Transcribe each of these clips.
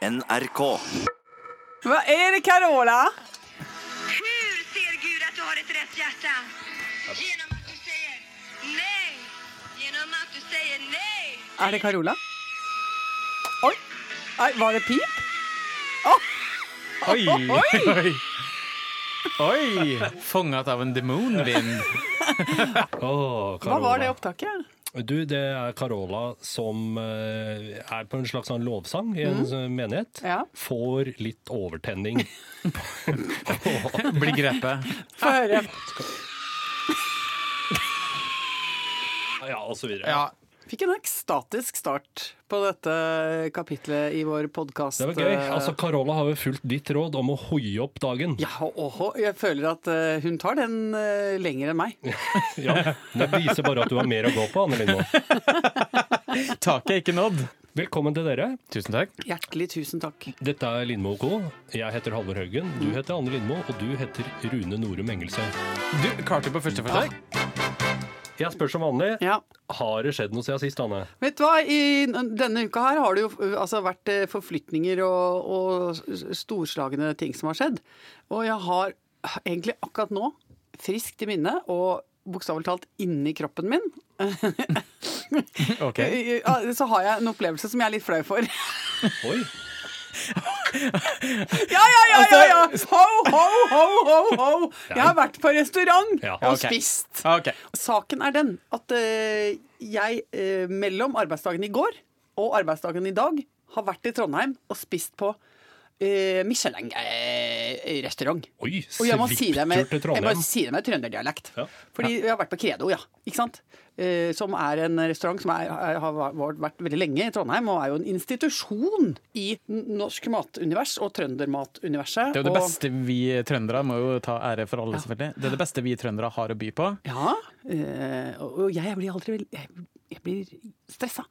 NRK. Hva er det, Carola? Hur ser Gud at du har et rett hjerte? Gjennom at du sier nei. Gjennom at du sier nei. Er det Carola? Oi! Nei, var det pip? Oi! Oi! Oi! Fångat av en demonvind. oh, Hva var det opptaket? Du, det er Carola som eh, er på en slags sånn lovsang i en mm. menighet. Ja. Får litt overtenning. Blir grepet. Få høre. ja, og så videre. Ja. Fikk en ekstatisk start på dette kapitlet i vår podkast. Det var gøy. Altså, Carola har jo fulgt ditt råd om å hoie opp dagen. Ja, og Jeg føler at eh, hun tar den eh, lenger enn meg. Ja, Det viser bare at du har mer å gå på, Anne Lindmo. Taket er ikke nådd. Velkommen til dere. Tusen takk. Hjertelig tusen takk. Dette er Lindmo Co. Jeg heter Halvor Haugen. Du heter Anne Lindmo, og du heter Rune Norum Engelsøy. Du klarte på første forsøk. Jeg spør som vanlig. Ja. Har det skjedd noe siden sist, Anne? Vet du hva, i denne uka her har det jo uh, altså, vært eh, forflytninger og, og storslagne ting som har skjedd. Og jeg har egentlig akkurat nå, friskt i minne og bokstavelig talt inni kroppen min, Ok. så har jeg en opplevelse som jeg er litt flau for. Oi! Ja, ja, ja, ja! ja. Ho, ho, ho, ho, ho! Jeg har vært på restaurant Ja. og Ok. spist. Ok. Saken er den at eh, jeg eh, mellom arbeidsdagen i går og arbeidsdagen i dag har vært i Trondheim og spist på uh, Michelin-restaurant. Oi, og jeg må si det med, til jeg må Trondheim. si det med trønderdialekt. Ja. Fordi vi har vært på Credo, ja. Ikke sant? Uh, som er en restaurant som er, har vært veldig lenge i Trondheim, og er jo en institusjon i norsk matunivers og trøndermatuniverset. Det er jo det og- beste vi trøndere må jo ta ære for alle, selvfølgelig. Det er det beste vi trøndere har å by på. Ja, uh, og jeg blir aldri vel- Jeg, jeg blir stressa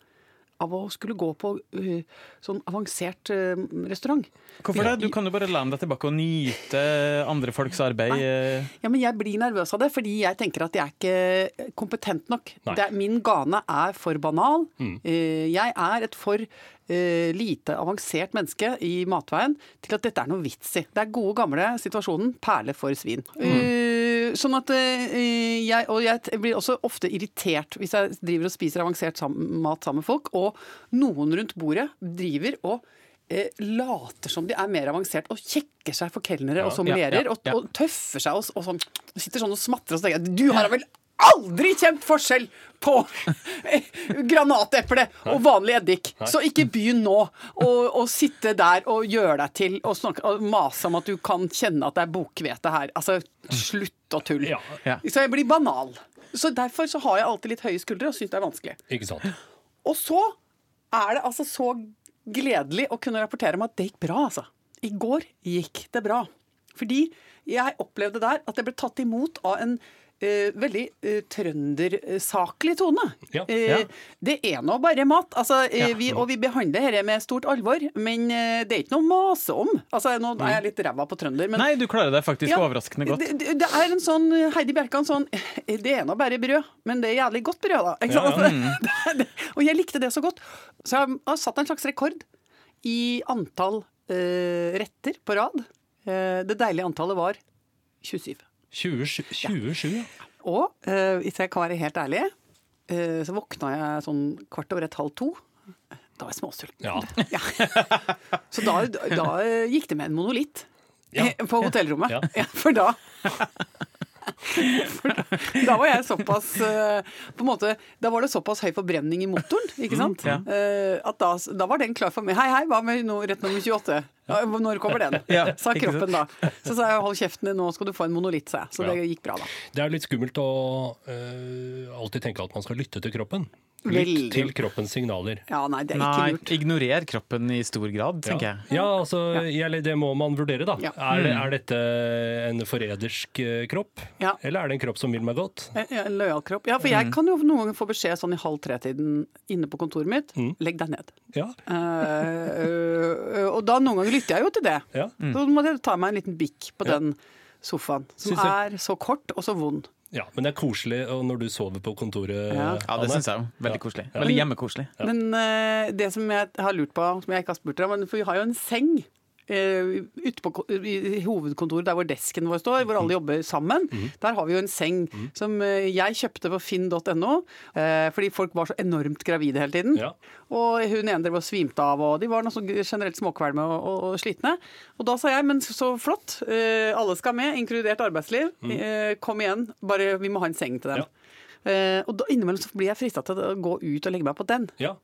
av å skulle gå på uh, sånn avansert uh, restaurant. Hvorfor det? Du kan jo bare lene deg tilbake og nyte andre folks arbeid. Ja, men jeg blir nervøs av det, fordi jeg tenker at jeg er ikke kompetent nok. Det min gane er for banal. Eh, Jeg er et for lite avansert menneske i matveien til at dette er noe vits i. Det er gode, gamle situasjonen perle for svin. Eh, Sånn at eh, jeg, Og jeg blir også ofte irritert hvis jeg driver og spiser avansert mat sammen med folk, og noen rundt bordet driver og eh, later som de er mer avansert og kjekker seg for kelnere og sommelierer ja, ja, og, ja. og tøffer seg og, og sånn, og sitter sånn og smatrer og så tenker jeg du har vel aldri kjent forskjell på granateple og vanlig eddik. Så ikke begynn nå å sitte der og gjøre deg til og, snakke, og mase om at du kan kjenne at det er bokhvete her. Altså, slutt å tulle. Ja. Ja. Så jeg blir banal. Så derfor så har jeg alltid litt høye skuldre og syns det er vanskelig. Og så er det altså så gledelig å kunne rapportere om at det gikk bra, altså. I går gikk det bra. Fordi jeg opplevde der at jeg ble tatt imot av en eh, veldig uh, trøndersaklig tone. Ja, Eh, ja. Det er nå bare mat. Altså, eh, vi, og vi behandler dette med stort alvor, men eh, det er ikke noe å mase om. Altså, nå er jeg litt ræva på trønder, men Nei, du klarer deg faktisk overraskende godt. Det, det, er en sånn Heidi Bjerkan sånn Det er nå bare brød, men det er jævlig godt brød, da. Det, og jeg likte det så godt. Så jeg har satt en slags rekord i antall eh, retter på rad. Eh, det deilige antallet var 27. 27, 27 ja. Og eh, hvis jeg kan være helt ærlig, eh, så våkna jeg sånn kvart over et halv to. Da var jeg småsulten. Ja. Ja. Så da, da gikk det med en monolitt Ja. på hotellrommet. For da da, var jeg såpass eh, På en måte, Da var det såpass høy forbrenning i motoren, ikke sant? ja. Eh, at da, da var den klar for meg. Hei, hei, hva med no, rett nummer 28? Ja, Når kommer den? Ja, sa kroppen da. Så sa jeg hold kjeften din, nå skal du få en monolitt, sa jeg. Så Ja. det gikk bra, da. Det er litt skummelt å uh, alltid tenke at man skal lytte til kroppen. Lytt til kroppens signaler. Ja, nei, det er ikke Nei, lurt. ignorer kroppen i stor grad, tenker Ja, jeg. ja altså, ja. det må man vurdere, da. Ja. Er, det, er dette en forrædersk eh, kropp? Ja. Eller er det en kropp som vil meg godt? En- En lojal kropp. Ja, for jeg kan jo noen ganger få beskjed sånn i halv tre-tiden inne på kontoret mitt. Legg deg ned. Ja. Eh, øh, og da noen ganger lytter jeg jo til det. ja. Så må jeg ta meg en liten bikk på Ja. den sofaen, som er så kort og så vond. Ja, Men det er koselig og når du sover på kontoret. Ja. Ja, det syns jeg òg. Veldig koselig. Ja. Veldig hjemmekoselig. Men uh, det som jeg har lurt på, som jeg ikke har spurt dere om, for vi har jo en seng ute på i, hovedkontoret, der hvor desken vår står, hvor alle jobber sammen. Der har vi jo en seng som eh, jeg kjøpte på finn.no, eh, fordi folk var så enormt gravide hele tiden. Ja. Og hun ene drev og svimte av, og de var noe så generelt småkvalme og, og, og slitne. Og da sa jeg, men så flott, eh, alle skal med, inkludert arbeidsliv. Eh, kom igjen, bare vi må ha en seng til dem. Ja. Eh, og da innimellom så blir jeg frista til å gå ut og legge meg på den. Ja.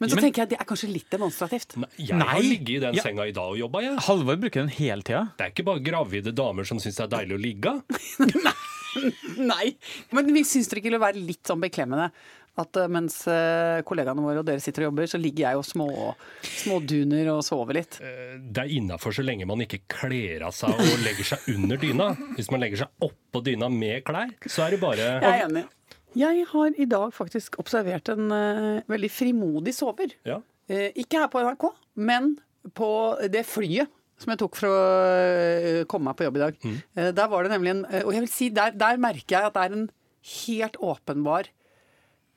Men så Men- tenker jeg at det er kanskje litt demonstrativt. Nei, jeg har ligget i den Ja. senga i dag og jobba, jeg. Halvor bruker den hele tida. Det er ikke bare gravide damer som syns det er deilig å ligge. Nei! Men vi syns det ikke det vil være litt sånn beklemmende at eh, mens eh, kollegaene våre og dere sitter og jobber, så ligger jeg og små, småduner og sover litt. Det er innafor så lenge man ikke kler av seg og legger seg under dyna. Hvis man legger seg oppå dyna med klær, så er det bare Jeg har i dag faktisk observert en uh, veldig frimodig sover. Ja. Uh, ikke her på NRK, men på det flyet som jeg tok for å uh, komme meg på jobb i dag. Eh, der var det nemlig en Og jeg vil si, der, der merker jeg at det er en helt åpenbar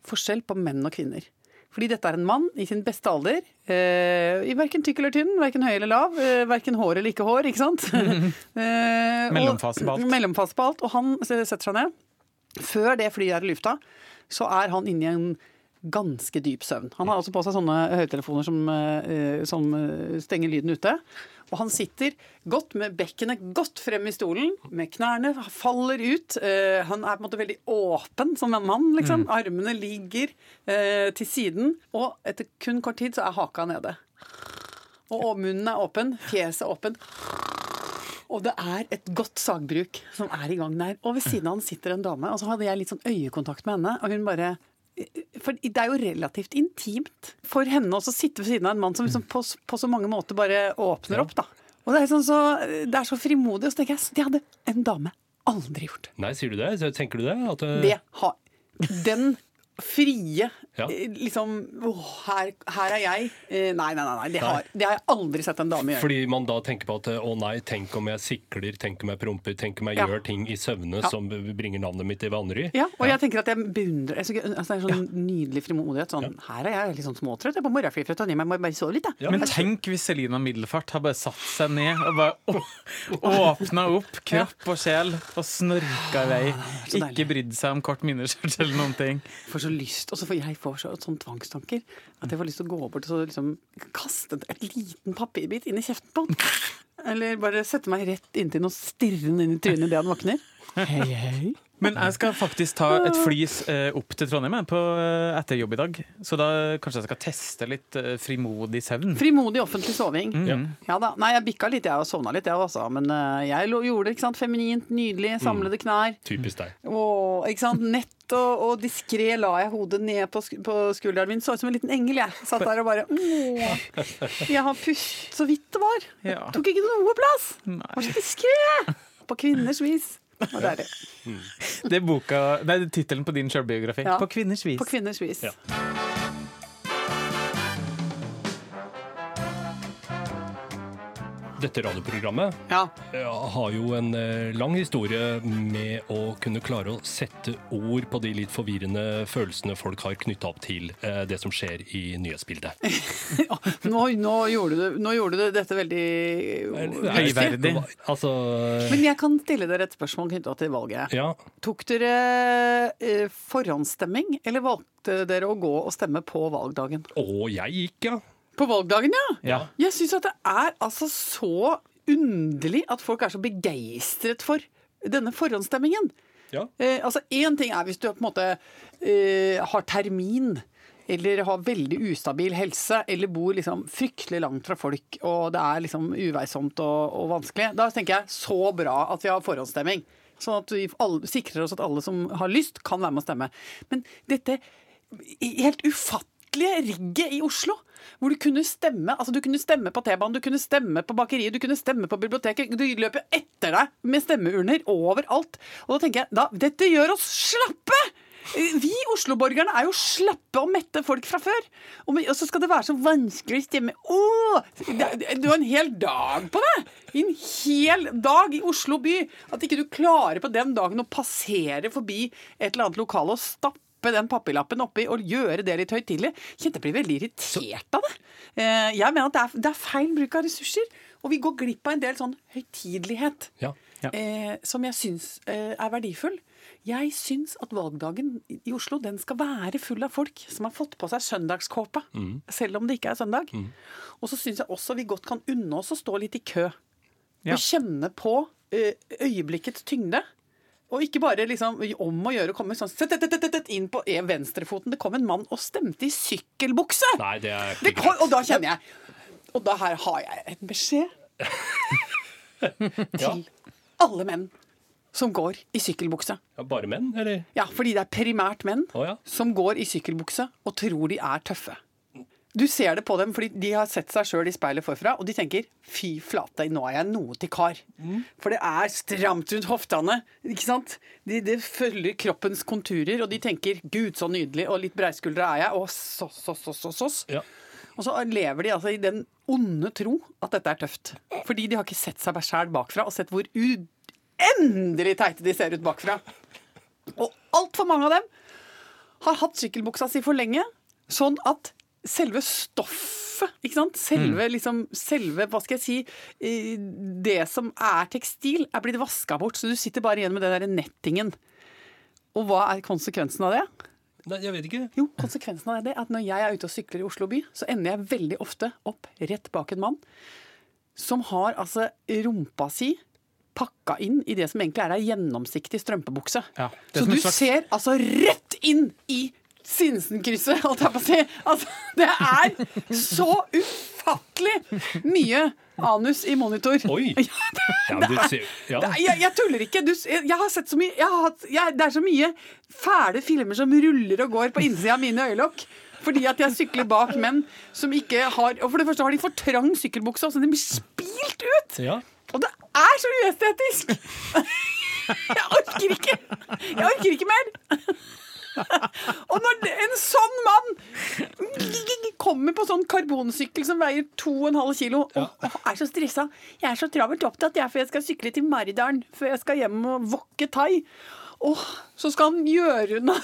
forskjell på menn og kvinner. Fordi dette er en mann i sin beste alder. Eh, I verken tykk eller tynn, verken høy eller lav. Eh, verken hår eller ikke hår, ikke sant? eh, Mellomfase på alt. Mellomfase på alt. Og han setter seg ned. Før det flyet er i lufta, så er han inne i en ganske dyp søvn. Han har altså på seg sånne høyttelefoner som, eh, som eh, stenger lyden ute. Og han sitter godt med bekkenet godt frem i stolen, med knærne faller ut. Eh, han er på en måte veldig åpen som en mann, liksom. Armene ligger til siden. Og etter kun kort tid så er haka nede. Og munnen er åpen, fjeset åpen. Og det er et godt sagbruk som er i gang der. Og ved siden av han sitter en dame, og så hadde jeg litt sånn øyekontakt med henne, og hun bare For det er jo relativt intimt for henne å sitte ved siden av en mann som liksom på, på så mange måter bare åpner opp, da. Og det er, sånn så, det er så frimodig, og så tenker jeg det hadde en dame aldri gjort. Nei, sier du det? Tenker du det? At, eh, Det har Den frie Ja. eh, liksom åh, her, her er jeg. Eh, Nei, nei, nei. nei. Det, har, det har jeg aldri sett en dame gjøre. Fordi man da tenker på at å nei, tenk om jeg sikler, tenk om jeg promper, tenk om jeg Ja. gjør ting i søvne Ja. som bringer navnet mitt i vanry. Ja, og jeg tenker at jeg beundrer jeg synes, altså, Det er sånn nydelig frimodighet. Sånn, Her er jeg litt sånn småtrøtt. Jeg er på morgenfri fra Trondheim, jeg må bare sove litt, jeg. Ja. Men tenk hvis Selina Middelfart har bare satt seg ned og bare åpna opp kropp og sjel og snorka i vei. Ikke brydd seg om kort minneskjørt eller noen ting. får så lyst, og så får jeg får så, sånn tvangstanker at jeg får lyst til å gå bort og så liksom kaste et liten papirbit inn i kjeften på han. Eller bare sette meg rett inntil den og stirre den inn i trynet idet han våkner. Hei, hei. Men jeg skal faktisk ta et flys eh, opp til Trondheim på, eh, etter jobb i dag. Så da kanskje jeg skal teste litt eh, frimodig søvn. Frimodig offentlig soving. Ja. Ja da. Nei, jeg bikka litt, jeg, og sovna litt, jeg også. Men jeg lo- gjorde det, ikke sant. Feminint, nydelig, samlede knær. Typisk deg. Og, ikke sant? Nett og, og diskré la jeg hodet ned på, sk på skulderen min. Så ut som en liten engel, jeg. Satt der og bare Åh, Jeg har pust så vidt det var. Ja. Tok ikke noe plass. Nei. Var så diskré. På kvinners vis. Det er det. Det er boka, nei, tittelen på din sjølbiografi. Ja. På kvinners vis. På kvinners vis. Ja. Dette radioprogrammet Ja. ja, har jo en eh, lang historie med å kunne klare å sette ord på de litt forvirrende følelsene folk har knytta opp til eh, det som skjer i nyhetsbildet. Nå, nå, gjorde du, nå gjorde du dette veldig Høyverdig. Altså Men jeg kan stille dere et spørsmål knytta til valget. Ja. Tok dere eh, forhåndsstemming, eller valgte dere å gå og stemme på valgdagen? Å, jeg gikk, ja. På valgdagen, ja! Ja. Jeg syns at det er altså så underlig at folk er så begeistret for denne forhåndsstemmingen. ja. Eh, altså Én ting er hvis du på en måte eh, har termin, eller har veldig ustabil helse, eller bor liksom fryktelig langt fra folk, og det er liksom uveisomt og, og vanskelig. Da tenker jeg så bra at vi har forhåndsstemming. Sånn at vi alle, sikrer oss at alle som har lyst, kan være med å stemme. Men dette helt ufattelige rigget i Oslo, hvor du kunne stemme altså du kunne stemme på T-banen, du kunne stemme på bakeriet, du kunne stemme på biblioteket. Du løper jo etter deg med stemmeurner overalt. Og da tenker jeg da, dette gjør oss slappe! Vi Oslo-borgerne er jo slappe og mette folk fra før. Og, så skal det være så vanskelig å stemme. Åh, du har en hel dag på det! En hel dag i Oslo by. At ikke du klarer på den dagen å passere forbi et eller annet lokale og stappe den papirlappen oppi og gjøre det litt høytidelig. Kjente jeg blir veldig irritert av det. Eh, Jeg mener at det er, det er feil bruk av ressurser. Og vi går glipp av en del sånn høytidelighet Ja. eh, som jeg syns eh, er verdifull. Jeg syns at valgdagen i Oslo den skal være full av folk som har fått på seg søndagskåpe, selv om det ikke er søndag. Og så syns jeg også vi godt kan unne oss å stå litt i kø. Ja. Og kjenne på eh, øyeblikkets tyngde. Og ikke bare liksom om å gjøre å komme sånn inn på venstrefoten. Det kom en mann og stemte i sykkelbukse! Nei, det er Det kom, og da kjenner jeg Og da her har jeg en beskjed til alle menn som går i sykkelbukse. Ja, bare menn, eller? Ja, fordi det er primært menn oh, ja. som går i sykkelbukse og tror de er tøffe. Du ser det på dem fordi de har sett seg sjøl i speilet forfra, og de tenker 'fy flate, nå er jeg noe til kar'. For det er stramt rundt hoftene. ikke sant? Det de følger kroppens konturer, og de tenker 'gud, så nydelig', og litt breiskuldra er jeg, og så, så, så, så, så. Ja. Og så lever de altså i den onde tro at dette er tøft. Fordi de har ikke sett seg sjæl bakfra, og sett hvor uendelig teite de ser ut bakfra. Og altfor mange av dem har hatt sykkelbuksa si for lenge, sånn at selve stoffet, ikke sant? Selve, liksom, selve, hva skal jeg si, eh, det som er tekstil, er blitt vaska bort, så du sitter bare igjen med den der nettingen. Og hva er konsekvensen av det? Nei, jeg vet ikke. Jo, konsekvensen av det er at når jeg er ute og sykler i Oslo by, så ender jeg veldig ofte opp rett bak en mann som har altså rumpa si pakka inn i det som egentlig er ei gjennomsiktig strømpebukse. Ja, så du slags- ser altså rett inn i Sinsenkrysset, holdt jeg på å si. Altså, det er så ufattelig mye anus i monitor. Oi! Ja, men du ser, ja. Det er, jeg, jeg tuller ikke. Du, jeg, jeg har sett så mye har hatt, Det er så mye fæle filmer som ruller og går på innsida av mine øyelokk. Fordi at jeg sykler bak menn som ikke har Og for det første har de for trang sykkelbukse, så den blir spilt ut! ja. Og det er så uestetisk! Jeg orker ikke! Jeg orker ikke mer! Og når en sånn mann kommer på sånn karbonsykkel som veier 2,5 kilo og og er så stressa Jeg er så travelt opptatt, jeg, for jeg skal sykle til Maridalen før jeg skal hjem og wokke thai. Og så skal han gjøre unna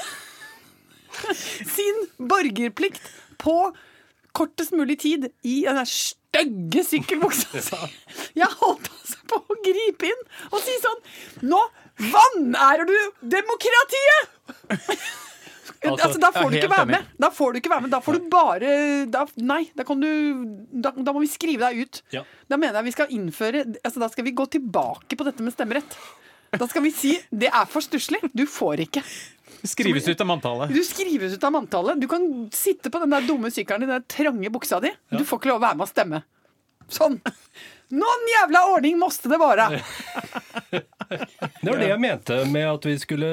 sin borgerplikt på kortest mulig tid i den stygge sykkelbuksa si. Jeg holdt altså på å gripe inn og si sånn Nå vanærer du demokratiet! Altså, da får du ikke være med. Da får du ikke være med. Da får du bare da, Nei, da kan du da, da må vi skrive deg ut. Ja. Da mener jeg vi skal innføre altså, Da skal vi gå tilbake på dette med stemmerett. Da skal vi si det er for stusslig. Du får ikke. Skrives ut av manntallet. Du skrives ut av manntallet. Du kan sitte på den der dumme sykkelen i den trange buksa di. Du får ikke lov å være med og stemme. Sånn. Noen jævla ordning måste det være. Det var det jeg mente med at vi skulle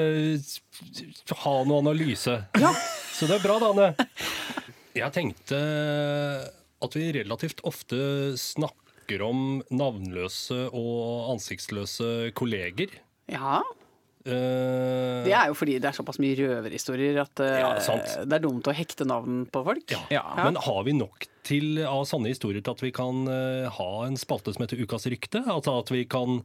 ha noe analyse. Ja. Så det er bra, Dane. Jeg tenkte at vi relativt ofte snakker om navnløse og ansiktsløse kolleger. ja. Eh, Det er jo fordi det er såpass mye røverhistorier at eh, Ja, det er dumt å hekte navn på folk. ja. Ja. Men har vi nok til, av sanne historier til at vi kan eh, ha en spalte som heter Ukas rykte? Altså at vi kan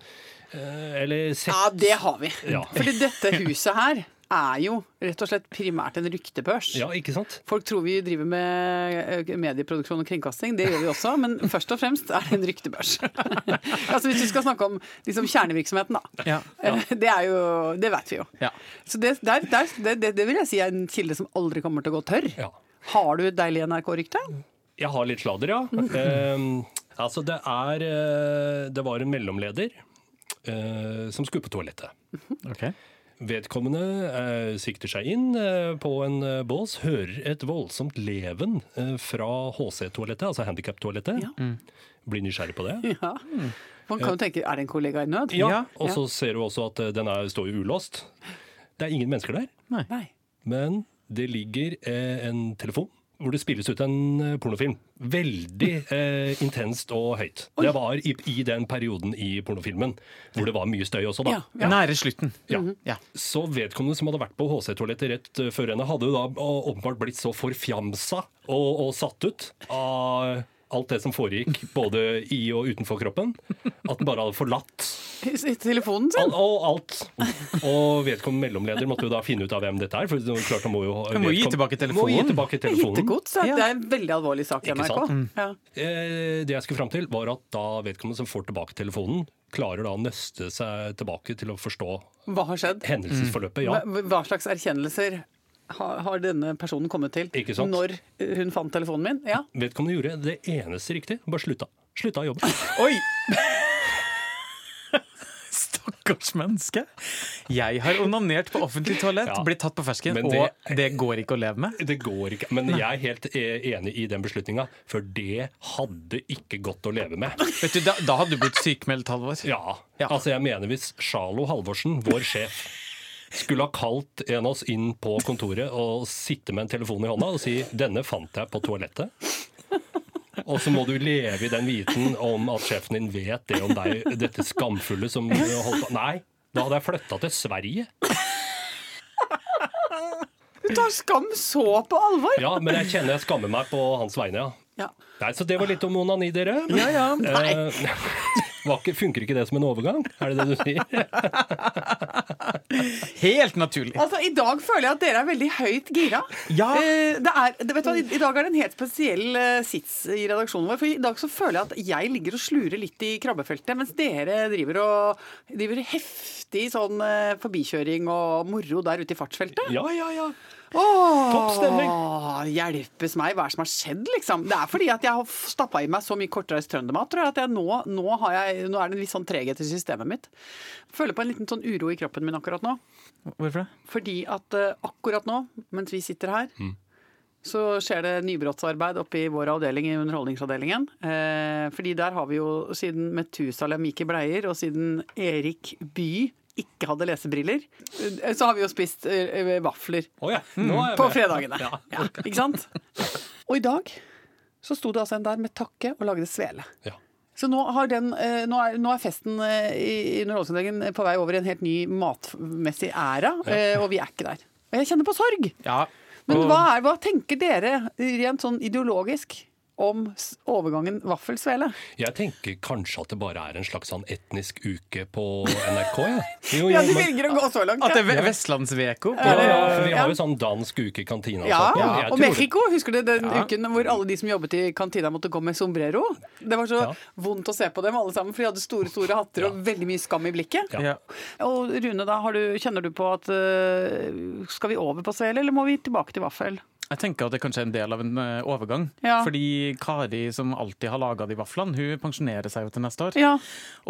Eller sette Ja, det har vi. Ja. Fordi dette huset her er jo rett og slett primært en ryktebørs. Ja, ikke sant? Folk tror vi driver med eh, medieproduksjon og kringkasting, det gjør vi også, men først og fremst er det en ryktebørs. altså Hvis du skal snakke om liksom, kjernevirksomheten, da. Ja. ja. Det er jo Det vet vi jo. Ja. Så det, der, der, det, det, vil jeg si er en kilde som aldri kommer til å gå tørr. Ja. Har du et deilig NRK-rykte? Jeg har litt sladder, ja. uh, altså, det er uh, Det var en mellomleder uh, som skulle på toalettet. Ok. Vedkommende eh, sikter seg inn eh, på en eh, bås, hører et voldsomt leven eh, fra HC-toalettet, altså handikap-toalettet. Ja. Blir nysgjerrig på det. Ja. Man kan jo tenke er det en kollega i nød? Ja, Ja. Og så ser du også at den er, står jo ulåst. Det er ingen mennesker der, Nei. men det ligger eh, en telefon hvor det spilles ut en eh, pornofilm. Veldig eh, intenst og høyt. Det var i, i den perioden i pornofilmen hvor det var mye støy også, da. Ja, ja. Nære slutten. Ja. Ja. Så vedkommende som hadde vært på HC-toalettet rett eh, før henne, hadde jo da åpenbart blitt så forfjamsa og, og satt ut av alt det som foregikk både i og utenfor kroppen, at den bare hadde forlatt I telefonen sin. all, og alt. Og vedkommende mellomleder måtte jo da finne ut av hvem dette er. For klart han må jo Han må gi tilbake telefonen. Må gi tilbake telefonen. Hittegods. ja. Det er en veldig alvorlig sak i Ikke NRK. sant? Ja. Eh, Det jeg skulle fram til, var at da vedkommende som får tilbake telefonen, klarer da å nøste seg tilbake til å forstå Hva har skjedd? hendelsesforløpet. Ja. Hva, hva slags erkjennelser har, har denne personen kommet til Ikke sant? når hun fant telefonen min? Ja. Vedkommende gjorde det eneste riktig, bare slutta. Slutta å jobbe. Oi! Stakkars menneske. Jeg har onanert på offentlig toalett, Ja. blitt tatt på fersken, det- og det går ikke å leve med. Det går ikke. Men jeg er helt eh, enig i den beslutninga, for det hadde ikke gått å leve med. Vet du, Da, da hadde du blitt sykemeldt, Halvor. Ja, Ja. altså jeg mener hvis Charlo Halvorsen, vår sjef, skulle ha kalt en av oss inn på kontoret og sitte med en telefon i hånda og si 'denne fant jeg på toalettet'. Og så må du leve i den viten om at sjefen din vet det om deg, dette skamfulle som holdt på Nei, da hadde jeg flytta til Sverige. Du tar skam så på alvor! Ja, men jeg kjenner jeg skammer meg på hans vegne, ja. Ja. Nei, Så det var litt om onani, dere. Ja, ja. Nei. Ikke, funker ikke det som en overgang? Er det det du sier? Helt naturlig. Altså, I dag føler jeg at dere er veldig høyt gira. Ja. Eh, det er, det, vet du, hva, I i dag er det en helt spesiell eh, sits i redaksjonen vår. For I dag så føler jeg at jeg ligger og slurer litt i krabbefeltet, mens dere driver og driver heftig sånn eh, forbikjøring og moro der ute i fartsfeltet. Ja, ja, ja. Åh, Topp stemning. Hjelpes meg, hva er det som har skjedd, liksom? Det er fordi at jeg har stappa i meg så mye kortreist trøndermat, tror jeg, at jeg nå, nå, har jeg, nå er det en litt sånn treghet i systemet mitt. Føler på en liten sånn uro i kroppen min akkurat nå. Hvorfor det? Fordi at uh, akkurat nå, mens vi sitter her, så skjer det nybrottsarbeid oppe i vår avdeling, i Underholdningsavdelingen. Eh, fordi der har vi jo, siden Metusalem gikk i bleier, og siden Erik Bye ikke hadde lesebriller, eh, så har vi jo spist uh, vafler oh, ja. Er på fredagene. Ja. Ja, ikke sant? Og i dag så sto det altså en der med takke og lagde svele. Ja. Så nå, har den, nå, er, nå er festen i i Underholdningsavdelingen på vei over i en helt ny matmessig æra, og vi er ikke der. Og jeg kjenner på sorg. Ja. Men hva, er, hva tenker dere rent sånn ideologisk om overgangen vaffel-svele? Jeg tenker kanskje at det bare er en slags sånn etnisk uke på NRK. Ja, jo, Ja, ja, du velger å gå så langt. At det er Vestlandsveko? ja, ja, vi har jo sånn dansk uke i kantina. Ja, og tror Mexico, husker du den Ja. uken hvor alle de som jobbet i kantina måtte gå med sombrero? Det var så Ja. vondt å se på dem alle sammen, for de hadde store store hatter og veldig mye skam i blikket. Og Rune, da, har du, kjenner du på at øh, skal vi over på svele, eller må vi tilbake til vaffel? Jeg tenker at det kanskje er en del av en eh, overgang. Ja. Fordi Kari, som alltid har laga de vaflene, hun pensjonerer seg jo til neste år. Ja.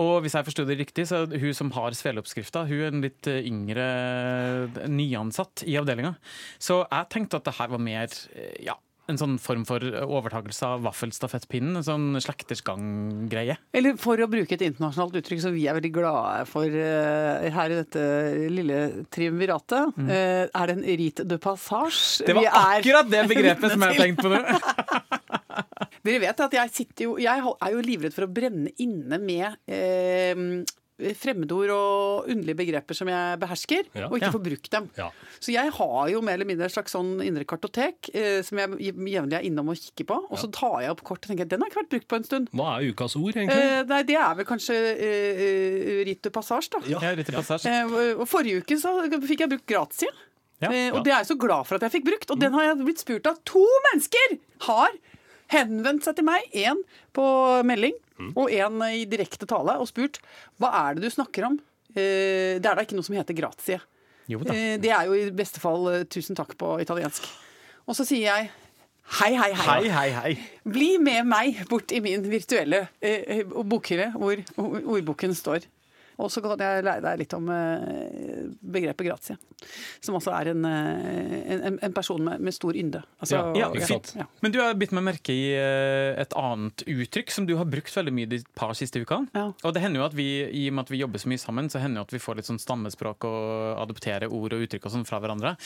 Og hvis jeg forsto det riktig, så er hun som har sveleoppskrifta, hun er en litt eh, yngre eh, nyansatt i avdelinga. Så jeg tenkte at det her var mer ja, en sånn form for overtakelse av vaffelstafettpinnen. En sånn slektersgang-greie. Eller for å bruke et internasjonalt uttrykk som vi er veldig glade for øh, her i dette lille triumviratet, øh, er det en rite de passage? Mm. Det var vi akkurat det begrepet som jeg har tenkt på nå! Dere vet at jeg sitter jo Jeg er jo livredd for å brenne inne med eh, fremmedord og underlige begreper som jeg behersker, Ja. og ikke Ja. får brukt dem. Ja. Så jeg har jo mer eller mindre et slags sånn indre kartotek eh, som jeg jevnlig er innom og kikker på. Og så tar jeg opp kort og tenker den har ikke vært brukt på en stund. Hva er ukas ord, egentlig? Eh, nei, det er vel kanskje eh, Rite passage, da. Ja. rite passage. Eh, og forrige uke så fikk jeg brukt gratia. Ja. Eh, og det er jeg så glad for at jeg fikk brukt. Og den har jeg blitt spurt av to mennesker! Har henvendt seg til meg, én på melding og en i direkte tale, og spurt hva er det du snakker om. Eh, det er da ikke noe som heter grazie. Jo da. Eh, det er jo i beste fall eh, tusen takk på italiensk. Og så sier jeg hei, hei, hei. Hei, hei, hei. Bli med meg bort i min virtuelle eh, bokhylle hvor ordboken står. Og så kan jeg lære deg litt om eh, begrepet gratie, Som også er en, eh, en, en person med, med stor ynde. Altså, Ja, ikke fint. Ja. Men du har bitt meg merke i eh, et annet uttrykk som du har brukt veldig mye de par siste ukene. Ja. Og det hender jo at vi, i og med at vi jobber så mye sammen, så hender det at vi får litt sånn stammespråk og adopterer ord og uttrykk og sånn fra hverandre.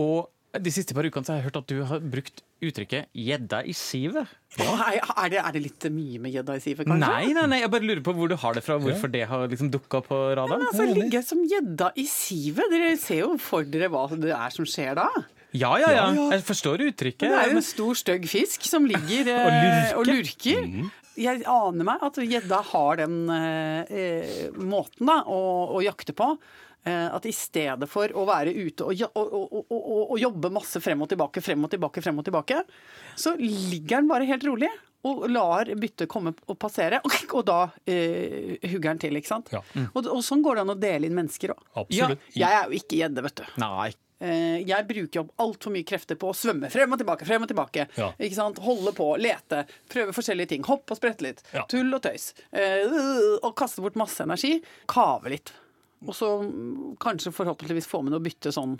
Og De siste par ukene så har jeg hørt at du har brukt uttrykket 'gjedda i sivet'. Ja. er, det, er det litt mye med gjedda i sivet, kanskje? Nei, nei, nei, jeg bare lurer på hvor du har det fra. Hvorfor det har liksom dukka på radaren. Altså, Ligge som gjedda i sivet? Dere ser jo for dere hva det er som skjer da. Ja, ja, ja. Jeg forstår uttrykket. Det er jo en stor, stygg fisk som ligger eh, og lurker. Jeg aner meg at gjedda har den eh, måten da, å, å jakte på. Eh, at i stedet for å være ute og, og, og, og, jobbe masse frem og tilbake, frem og tilbake, frem og tilbake, så ligger den bare helt rolig og lar byttet komme og passere. Og, og da eh, hugger den til, ikke sant. Ja. Og, og sånn går det an å dele inn mennesker òg. Ja, Jeg er jo ikke gjedde, vet du. Nei. Eh, Jeg bruker opp altfor mye krefter på å svømme frem og tilbake. frem Og tilbake Ja. Ikke sant? Holde på, lete, prøve forskjellige ting. Hoppe og sprette litt. Ja. Tull og tøys. Eh, Og kaste bort masse energi. Kave litt. Og så mm, kanskje forhåpentligvis få med noe bytte sånn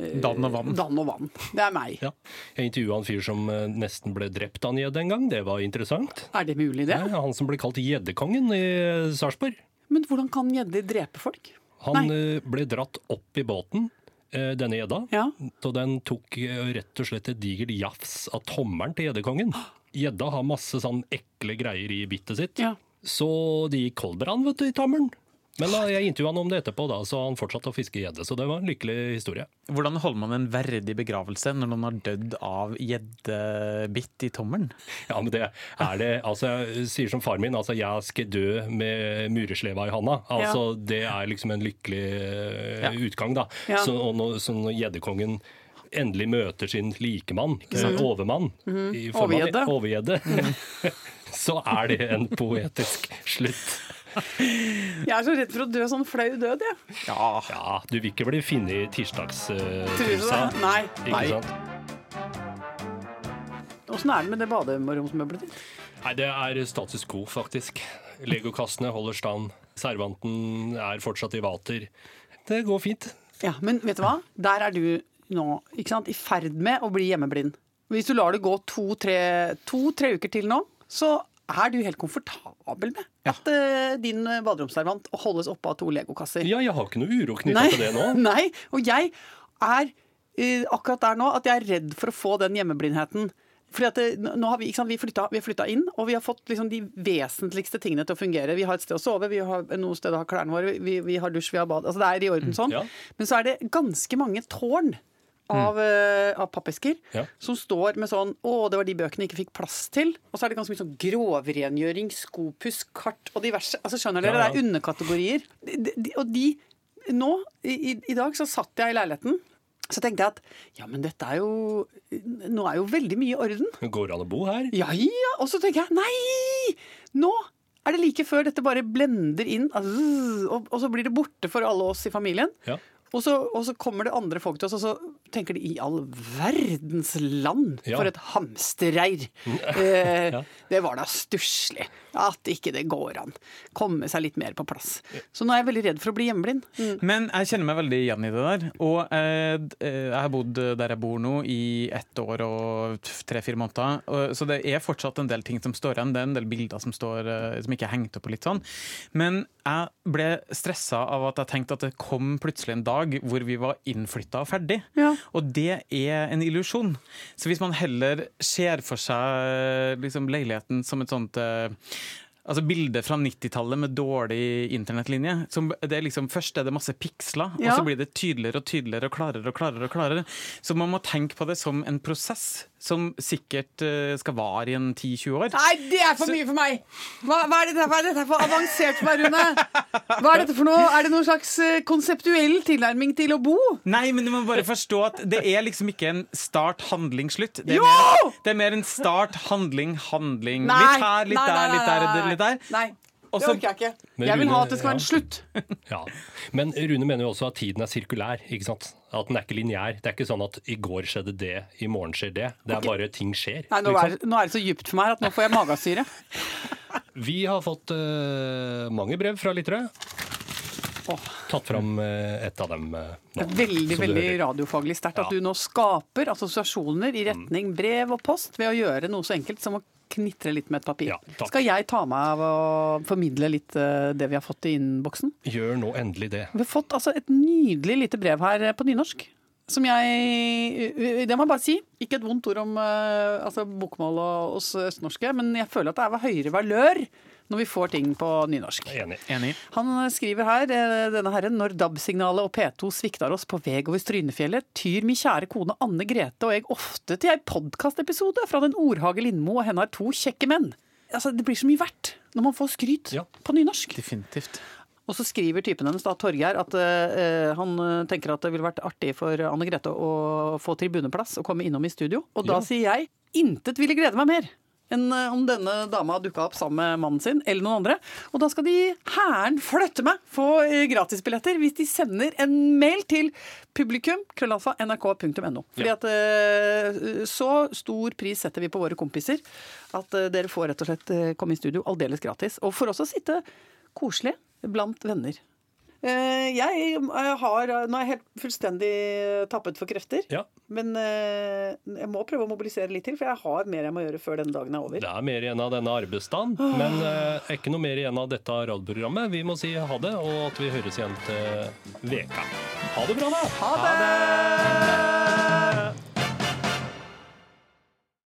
eh, Dann og vann. Dan og vann. Det er meg. Ja. Jeg intervjua en fyr som eh, nesten ble drept av en gjedde en gang. Det var interessant. Er det mulig, det? Nei, han som ble kalt Gjeddekongen i eh, Sarpsborg. Men hvordan kan gjedder drepe folk? Han Nei. ble dratt opp i båten, denne gjedda. Ja. Så den tok rett og slett et digert jafs av tommelen til gjeddekongen. Gjedda har masse sånn ekle greier i bittet sitt. Ja. Så det gikk koldbrann vet du, i tommelen. Men da, jeg intervjua han om det etterpå, da, så han fortsatte å fiske gjedde. Så det var en lykkelig historie. Hvordan holder man en verdig begravelse når noen har dødd av gjeddebitt i tommelen? Ja, men det er det Altså, jeg sier som far min, altså jeg skal dø med muresleva i handa. Altså, det er liksom en lykkelig eh, Ja. utgang, da. Ja. Så, og når, så når gjeddekongen endelig møter sin likemann, eh, overmann, av- Overgjedde. overgjedde, så er det en poetisk slutt. Jeg er så redd for å dø sånn flau død, jeg. Ja. Ja, du vil ikke bli funnet i tirsdagstrusa, det? Nei. ikke Nei. sant? Åssen er det med det baderomsmøbelet ditt? Nei, det er status quo, faktisk. Legokassene holder stand. Servanten er fortsatt i vater. Det går fint. Ja, men vet du hva? Der er du nå ikke sant? i ferd med å bli hjemmeblind. Hvis du lar det gå to-tre to, tre uker til nå, så er du helt komfortabel med at uh, din baderomsservant holdes oppe av to legokasser. Ja, jeg har ikke noe uro knytta til det nå. nei, og jeg er uh, akkurat der nå at jeg er redd for å få den hjemmeblindheten. Fordi at det, nå har Vi ikke sant, vi flytta, vi flytta inn, og vi har fått liksom de vesentligste tingene til å fungere. Vi har et sted å sove, vi har noe sted å ha klærne våre, vi, vi har dusj, vi har bad. Altså Det er i orden sånn. ja. Men så er det ganske mange tårn. Av, mm. av pappesker Ja. som står med sånn 'Å, det var de bøkene jeg ikke fikk plass til'. Og så er det ganske mye sånn grovrengjøring, skopuss, kart og diverse. Altså Skjønner dere? Ja, ja. Det er underkategorier. De, de, og de Nå, i, i dag, så satt jeg i leiligheten. Så tenkte jeg at ja, men dette er jo Nå er jo veldig mye i orden. Går det an å bo her? Ja, ja. Og så tenker jeg nei! Nå er det like før dette bare blender inn, altså, og, og så blir det borte for alle oss i familien. Ja. Og så, og så kommer det andre folk til oss, og så tenker de i all verdens land, Ja. for et hamsterreir. Eh, Ja. Det var da stusslig at ikke det går an. Komme seg litt mer på plass. Så nå er jeg veldig redd for å bli hjemmeblind. Mm. Men jeg kjenner meg veldig igjen i det der. Og eh, eh, jeg har bodd der jeg bor nå i ett år og tre-fire måneder. Og, så det er fortsatt en del ting som står igjen. Det er en del bilder som, står, eh, som ikke er hengt opp og litt sånn. Men jeg ble stressa av at jeg tenkte at det kom plutselig en dag hvor vi var innflytta og ferdig. Ja. Og det er en illusjon. Så hvis man heller ser for seg liksom, leiligheten som et sånt eh, Altså Bilder fra 90-tallet med dårlig internettlinje. Det er liksom, først er det masse piksler, og så blir det tydeligere og tydeligere og klarere. og klarere og klarere. Så man må tenke på det som en prosess som sikkert eh, skal vare i en 10-20 år. Nei, det er for mye for meg! Hva, hva, er dette, hva er dette for avansert for meg, Rune? Hva er dette for noe? Er det noen slags eh, konseptuell tilnærming til å bo? Nei, men du må bare forstå at det er liksom ikke en start, handling, slutt. Det er, Jo! mer, det er mer en start, handling, handling. litt her, litt nei, der, nei, litt der, nei, litt der. Nei, det så- orker jeg ikke. Jeg vil ha at det skal være en slutt. Ja. Men Rune mener jo også at tiden er sirkulær. ikke sant? At den er ikke lineær. Det er ikke sånn at i går skjedde det, i morgen skjer det. Det er bare ting skjer. Nei, nå er, nå er det så dypt for meg at nå får jeg magasyre. Vi har fått uh, mange brev fra lyttere. Tatt fram eh, et av dem eh, nå. Veldig veldig radiofaglig sterkt at du nå skaper assosiasjoner i retning brev og post ved å gjøre noe så enkelt som å knitre litt med et papir. Ja. Skal jeg ta meg av å formidle litt eh, det vi har fått i innboksen? Gjør nå endelig det. Vi har fått altså, et nydelig lite brev her på nynorsk. som jeg Det må jeg bare si. Ikke et vondt ord om altså, bokmål og oss østnorske, men jeg føler at det er av høyere valør når vi får ting på nynorsk. Enig. Enig. Han skriver her, eh, denne herren, når DAB-signalet og P2 sviktar oss på veg over Strynefjellet, tyr mi kjære kone Anne Grete og jeg ofte til ei podkastepisode fra den Ordhage Lindmo og henne har to kjekke menn. Altså, Det blir så mye verdt når man får skryt Ja. på nynorsk. Definitivt. Og så skriver typen hennes, da, Torgeir, at uh, han tenker at det ville vært artig for Anne Grete å få tribuneplass og komme innom i studio. Og da Ja. sier jeg intet ville glede meg mer enn eh, om denne dama dukka opp sammen med mannen sin eller noen andre. Og da skal de hæren flytte meg få eh, gratisbilletter hvis de sender en mail til publikum krøllalfa nrk.no. Fordi at eh, så stor pris setter vi på våre kompiser at dere får rett og slett komme i studio aldeles gratis. Og for oss å sitte koselig blant venner. Eh, Jeg eh, har Nå er jeg helt fullstendig tappet for krefter. Ja. Men eh, jeg må prøve å mobilisere litt til, for jeg har mer jeg må gjøre før denne dagen er over. Det er mer igjen av denne arbeidsdagen, men eh, ikke noe mer igjen av dette radioprogrammet. Vi må si ha det, og at vi høres igjen til veka. Ha det bra, da! Ha det!